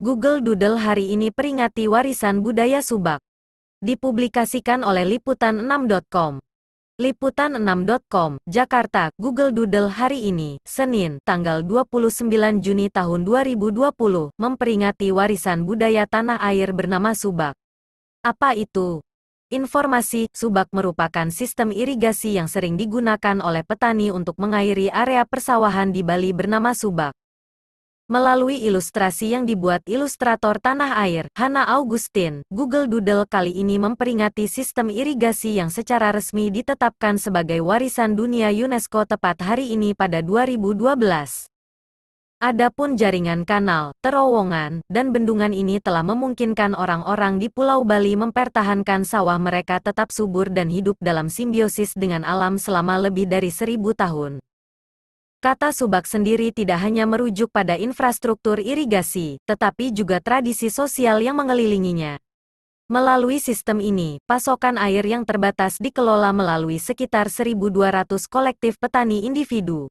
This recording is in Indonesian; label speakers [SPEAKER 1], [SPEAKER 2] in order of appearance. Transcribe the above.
[SPEAKER 1] Google Doodle hari ini peringati warisan budaya Subak. Dipublikasikan oleh Liputan6.com. Liputan6.com, Jakarta, Google Doodle hari ini, Senin, tanggal 29 Juni tahun 2020, memperingati warisan budaya tanah air bernama Subak. Apa itu? Informasi, Subak merupakan sistem irigasi yang sering digunakan oleh petani untuk mengairi area persawahan di Bali bernama Subak. Melalui ilustrasi yang dibuat ilustrator tanah air, Hana Augustin, Google Doodle kali ini memperingati sistem irigasi yang secara resmi ditetapkan sebagai warisan dunia UNESCO tepat hari ini pada 2012. Adapun jaringan kanal, terowongan, dan bendungan ini telah memungkinkan orang-orang di Pulau Bali mempertahankan sawah mereka tetap subur dan hidup dalam simbiosis dengan alam selama lebih dari seribu tahun. Kata subak sendiri tidak hanya merujuk pada infrastruktur irigasi, tetapi juga tradisi sosial yang mengelilinginya. Melalui sistem ini, pasokan air yang terbatas dikelola melalui sekitar 1.200 kolektif petani individu.